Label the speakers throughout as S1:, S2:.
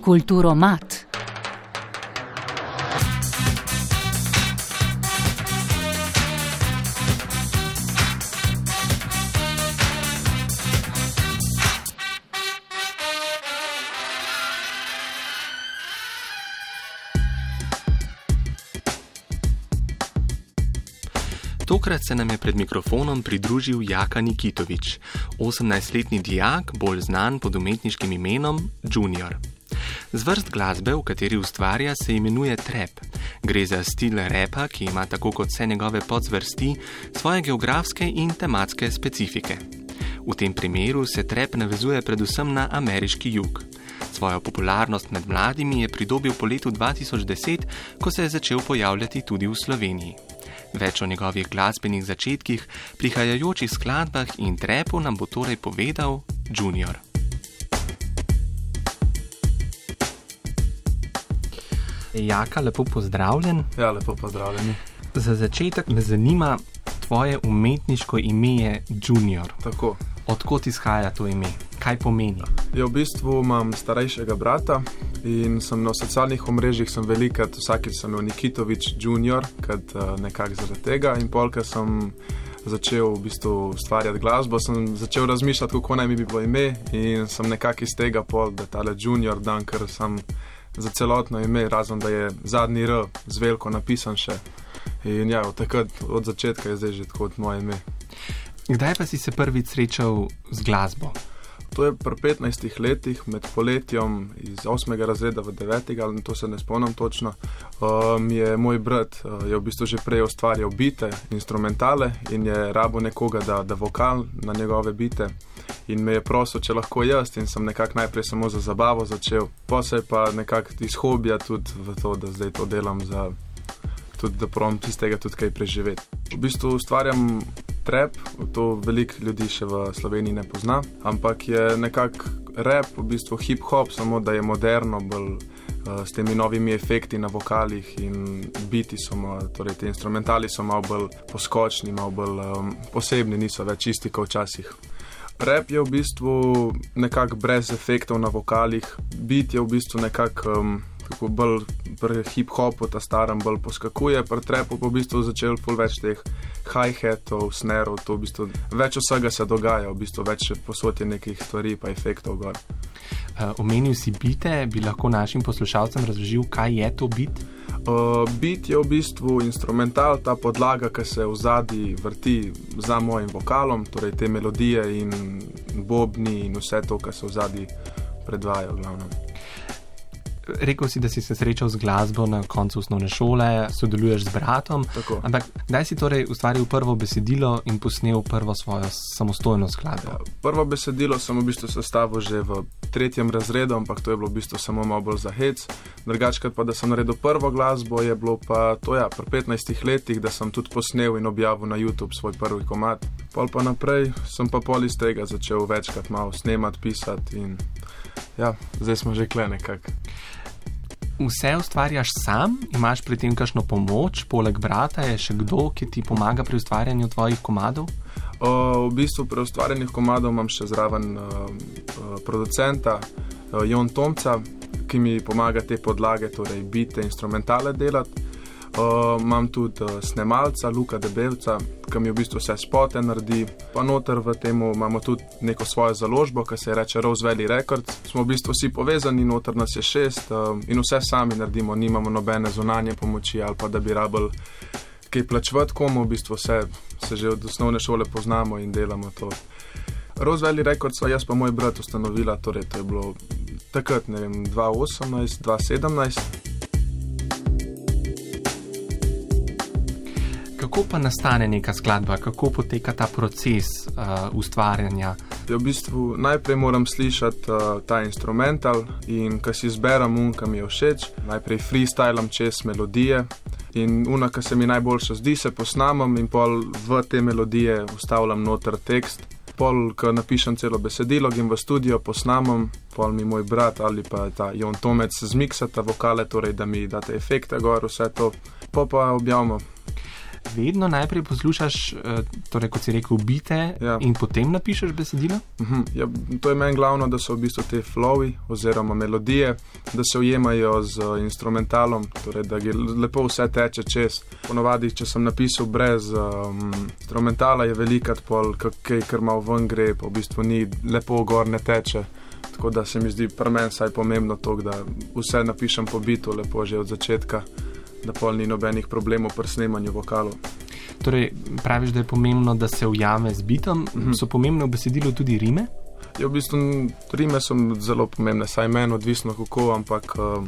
S1: Kulturo mat.
S2: Tokrat se nam je pred mikrofonom pridružil Jaka Nikitovič, 18-letni dijak, bolj znan pod umetniškim imenom Junior. Zvrst glasbe, v kateri ustvarja, se imenuje trap. Gre za stil repa, ki ima tako kot vse njegove podzvrsti svoje geografske in tematske specifike. V tem primeru se trap navezuje predvsem na ameriški jug. Svojo popularnost med mladimi je pridobil po letu 2010, ko se je začel pojavljati tudi v Sloveniji. Več o njegovih glasbenih začetkih, prihajajočih skladbah in trepu nam bo torej povedal Junior. Jaka, lepo pozdravljen.
S3: Ja, lepo pozdravljeni.
S2: Za začetek me zanima tvoje umetniško ime je Junior.
S3: Tako.
S2: Odkot izhaja to ime? Kaj pomeni?
S3: Ja, v bistvu imam starejšega brata in sem na socialnih omrežjih velikrat, vsakeč sem imel Nikitovič Junior, kot uh, nekako zaradi tega. In polka sem začel v bistvu ustvarjati glasbo, sem začel razmišljati, kako naj mi bi bilo ime in sem nekako iz tega pol, da tale Junior dan, ker sem za celotno ime, razen da je zadnji R z veliko napisan še. In ja, od takrat, od začetka je zdaj že tako moje ime.
S2: Kdaj pa si se prvič srečal z glasbo?
S3: To je pri 15 letih, med poletjem iz 8. razreda v 9. ali to se ne spomnim točno. Um, je moj brat uh, je v bistvu že prej ustvarjal bite, instrumentale in je rabo nekoga, da, da vokal na njegove bite. In me je prosil, če lahko jaz, in sem nekako najprej samo za zabavo začel, pa se je pa nekako iz hobija tudi v to, da zdaj to delam za tudi da pravim iz tega tudi kaj preživeti. V bistvu ustvarjam trap, to veliko ljudi še v Sloveniji ne pozna, ampak je nekako rap, v bistvu hip-hop, samo da je moderno, bolj uh, s temi novimi efekti na vokalih in biti so, torej ti instrumentali so malo bolj poskočni, malo bolj um, posebni, niso več isti kot včasih. Rap je v bistvu nekako brez efektov na vokalih, bit je v bistvu nekako um, bolj pri hip-hopu, ta starem bolj poskakuje, pri trepu pa v bistvu začel pol več teh hi-hatov, snerov, to v bistvu več vsega se dogaja, v bistvu več posod je nekih stvari pa efektov gor.
S2: Uh, omenil si bite, bi lahko našim poslušalcem razložil, kaj je to bit?
S3: Uh, bit je v bistvu instrumental, ta podlaga, ki se v zadnji vrti za mojim vokalom, torej te melodije in bobni in vse to, kar se v zadnji predvaja. Glavno
S2: rekel si, da si se srečal z glasbo na koncu osnovne šole, sodeluješ z bratom.
S3: Tako.
S2: Ampak kdaj si torej ustvaril prvo besedilo in posnel prvo svojo samostojno skladbo?
S3: Prvo besedilo sem v bistvu sestavil že v tretjem razredu, ampak to je bilo v bistvu samo malo bolj za hec. Drugačkrat pa, da sem naredil prvo glasbo, je bilo pa to ja, pri 15 letih, da sem tudi posnel in objavil na YouTube svoj prvi komat. Pol pa naprej sem pa pol iz tega začel večkrat malo snemati, pisati in ja, zdaj smo že kle nekako
S2: vse ustvarjaš sam, imaš pri tem kakšno pomoč, poleg brata je še kdo, ki ti pomaga pri ustvarjanju tvojih komadov?
S3: Uh, v bistvu pri ustvarjanju komadov imam še zraven uh, producenta uh, Jon Tomca, ki mi pomaga te podlage, torej bite, instrumentale delati. Uh, imam tudi uh, snemalca, Luka Debelca, ki mi v bistvu vse spote naredi. Pa noter v tem imamo tudi neko svojo založbo, ki se imenuje Rose Valley Records. Smo v bistvu vsi povezani, noter nas je šest uh, in vse sami naredimo, nimamo nobene zunanje pomoči ali pa da bi rabili kaj plačevati komu, v bistvu vse se že od osnovne šole poznamo in delamo to. Rose Valley Records, sva jaz pa moj brat ustanovila, torej to je bilo takrat, ne vem, 2018, 2017.
S2: kako pa nastane neka skladba, kako poteka ta proces uh, ustvarjanja?
S3: Ja, v bistvu najprej moram slišati uh, ta instrumental in ko si izberem un, ki mi je všeč, najprej freestylam čez melodije. In una, ki se mi najboljša zdi, se posnamem in pol v te melodije ustavljam noter tekst. Pol, ko napišem celo besedilo, grem v studio, posnamem, pol mi moj brat ali pa ta Jon Tomec zmiksata vokale, torej da mi date efekte gor, vse to, pa pa objavimo
S2: vedno najprej poslušaš, eh, torej kot si rekel, bite ja. in potem napišeš besedilo?
S3: Mhm. ja, to je meni glavno, da so v bistvu te flowi oziroma melodije, da se ujemajo z instrumentalom, torej da lepo vse teče čez. Ponovadi, če sem napisal brez um, instrumentala, je velikat pol, kaj kar malo ven gre, pa v bistvu ni lepo gor ne teče. Tako da se mi zdi pri meni saj pomembno to, da vse napišem po bitu, lepo že od začetka da pol ni nobenih problemov pri snemanju vokalov.
S2: Torej, praviš, da je pomembno, da se ujame z bitom, -hmm. so pomembne v besedilu tudi rime?
S3: Ja, v bistvu rime so zelo pomembne, saj meni odvisno kako, ampak uh,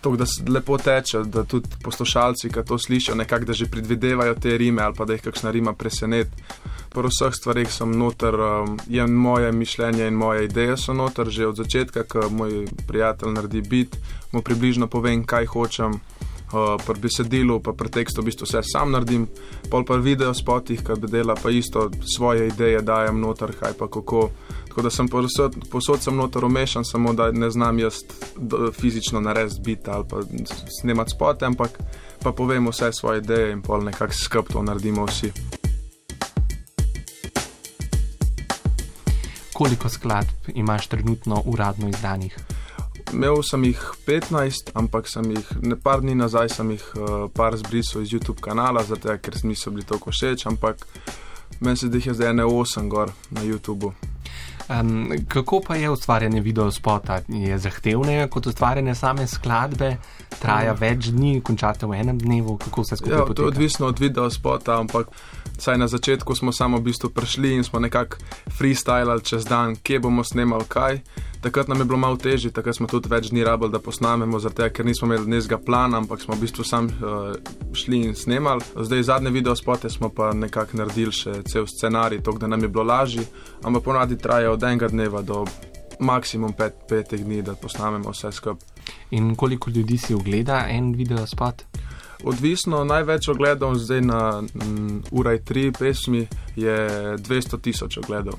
S3: to, da se lepo teče, da tudi poslušalci, ki to slišijo, nekako da že predvidevajo te rime ali pa da jih kakšna rima preseneti. Po vseh stvarih sem noter, um, je moje mišljenje in moje ideje so noter, že od začetka, ko moj prijatelj naredi bit, mu približno povem, kaj hočem pri besedilu, pa pri tekstu v bistvu vse sam naredim, pol pa video spotih, kaj bi dela, pa isto svoje ideje dajem noter, kaj pa kako. Tako da sem posod, posod sem noter umešan, samo da ne znam jaz fizično narediti biti ali pa snemati spote, ampak pa povem vse svoje ideje in pol nekako skup to naredimo vsi.
S2: Koliko skladb imaš trenutno uradno izdanih?
S3: Imel sem jih 15, ampak sem jih nekaj dni nazaj sem jih uh, par zbrisal iz YouTube kanala, zato ker niso bili tako všeč, ampak meni se jih je zdaj ne 8 gor na YouTubu.
S2: Um, kako pa je ustvarjanje videospota? Je zahtevneje kot ustvarjanje same skladbe, traja um. več dni, končate v enem dnevu, kako se skupaj?
S3: Ja, to je odvisno od videospota, ampak saj na začetku smo samo v bistvu prišli in smo nekako freestylali čez dan, kje bomo snemali kaj. Takrat nam je bilo malo težje, takrat smo tudi več dni rabili, da posnamemo, zato ker nismo imeli dnevnega plana, ampak smo v bistvu sami uh, šli in snemali. Zdaj zadnje video spote smo pa nekako naredili še cel scenarij, tako da nam je bilo lažje, ampak ponadi traja od enega dneva do maksimum pet, petih dni, da posnamemo vse skupaj.
S2: In koliko ljudi si ogleda en video spot?
S3: Odvisno, največ ogledov zdaj na um, Uraj 3 pesmi je 200 tisoč ogledov.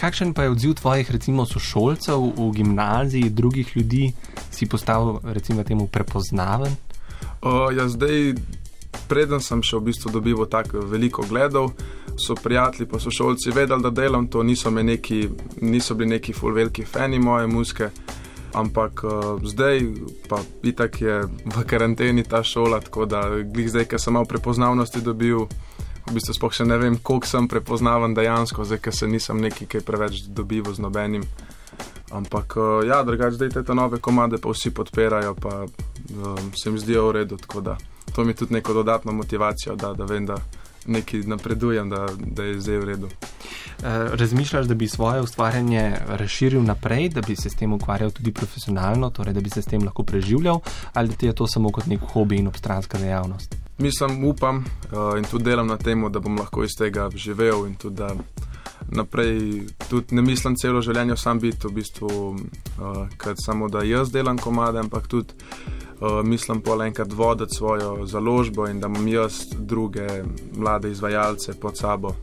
S2: Kakšen pa je odziv tvojih, recimo, sošolcev v gimnaziji, drugih ljudi, si postal, recimo, temu prepoznaven?
S3: O, ja, zdaj, preden sem še v bistvu dobival tako veliko gledov, so prijatelji, pa sošolci vedeli, da delam to, niso, neki, niso bili neki fulveliki fani moje muske ampak uh, zdaj pa itak je v karanteni ta šola, tako da glih zdaj, ker sem malo prepoznavnosti dobil, v bistvu spoh še ne vem, koliko sem prepoznaven dejansko, zdaj, ker se nisem neki kaj preveč dobival z nobenim. Ampak uh, ja, drugače zdaj te nove komade pa vsi podpirajo, pa uh, se mi zdijo v redu, tako da to mi tudi neko dodatno motivacijo da, da vem, da nekaj napredujem, da, da je zdaj v redu.
S2: Eh, razmišljaš, da bi svoje ustvarjanje razširil naprej, da bi se s tem ukvarjal tudi profesionalno, torej da bi se s tem lahko preživljal, ali ti je to samo kot nek hobi in obstranska dejavnost?
S3: Mislim, upam uh, in tudi delam na tem, da bom lahko iz tega živel in tudi da naprej. Tudi ne mislim celo življenje sam biti v bistvu, uh, samo da jaz delam komade, ampak tudi uh, mislim pa enkrat voditi svojo založbo in da imam jaz druge mlade izvajalce pod sabo.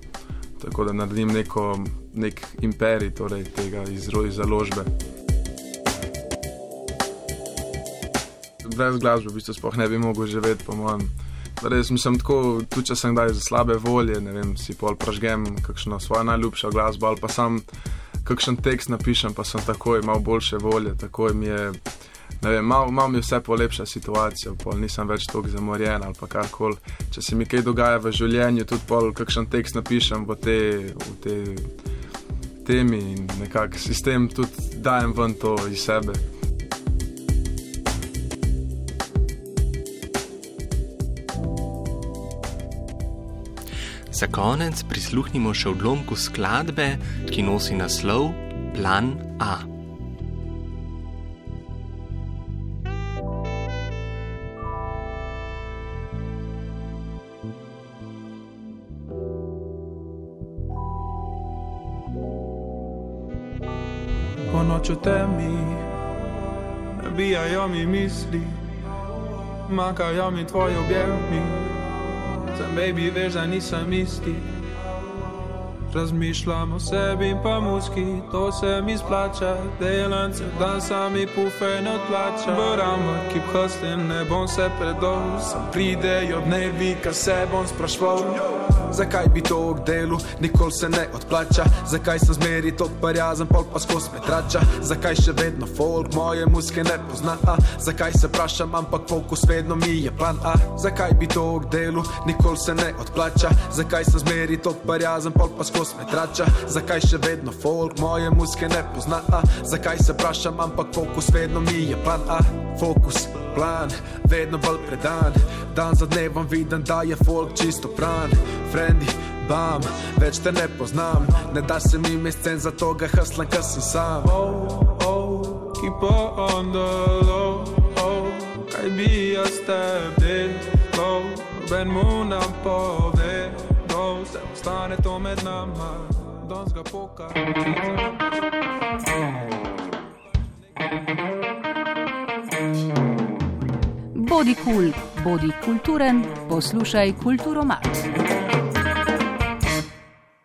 S3: Tako da naredim neko, nek imperij torej, tega iz, iz založbe. Brez glasbe v bistvu sploh ne bi mogel živeti, po mojem. Res sem tako, tudi če sem kdaj za slabe volje, ne vem, si pol pražgem kakšno svojo najljubšo glasbo ali pa sam kakšen tekst napišem, pa sem takoj malo boljše volje, takoj mi je malo mal mi vse polepša situacijo, pol nisem več tako zamorjen ali karkoli. Če se mi kaj dogaja v življenju, tudi pol kakšen tekst napišem v te, v te temi in nekako sistem tudi dajem ven to iz sebe.
S2: Za konec prisluhnimo še odlomku skladbe, ki nosi naslov Plan A.
S1: noč v temi, nabijajo mi misli, makajo mi tvoji objemi, sem baby, veš, da nisem isti. Razmišljam o sebi in pa muski, to se mi splača. Delam se dan sami pufe ne odplača. Barama, keep hustling, ne bom se predol. Sam pridejo dnevi, ka se bom sprašval.
S4: Zakaj bi to v delu, nikoli se ne odplača? Zakaj sem zmeri tot parjazen, pol pa skos me trača? Zakaj še vedno folk moje muske ne pozna? A? Zakaj se vprašam, ampak fokus vedno mi je plan A? Zakaj bi to v delu, nikoli se ne odplača? Zakaj sem zmeri tot parjazen, pol pa skos me trača? Zakaj še vedno folk moje muske ne pozna? A? Zakaj se vprašam, ampak fokus vedno mi je plan A? Fokus, plan, vedno bolj predan. Dan za dnevom vidim, da je folk čisto pran. Frendi, bam, več te ne poznam. Ne da se mi mescen, zato ga haslam, ker sem sam.
S1: Oh, oh, keep on the low. Oh, kaj bi jaz tebi dal? Ben mu nam pove, da se ostane to med nama. Danes ga poka.
S5: Bodi kul, cool, bodi kulturen, poslušaj kulturo mat.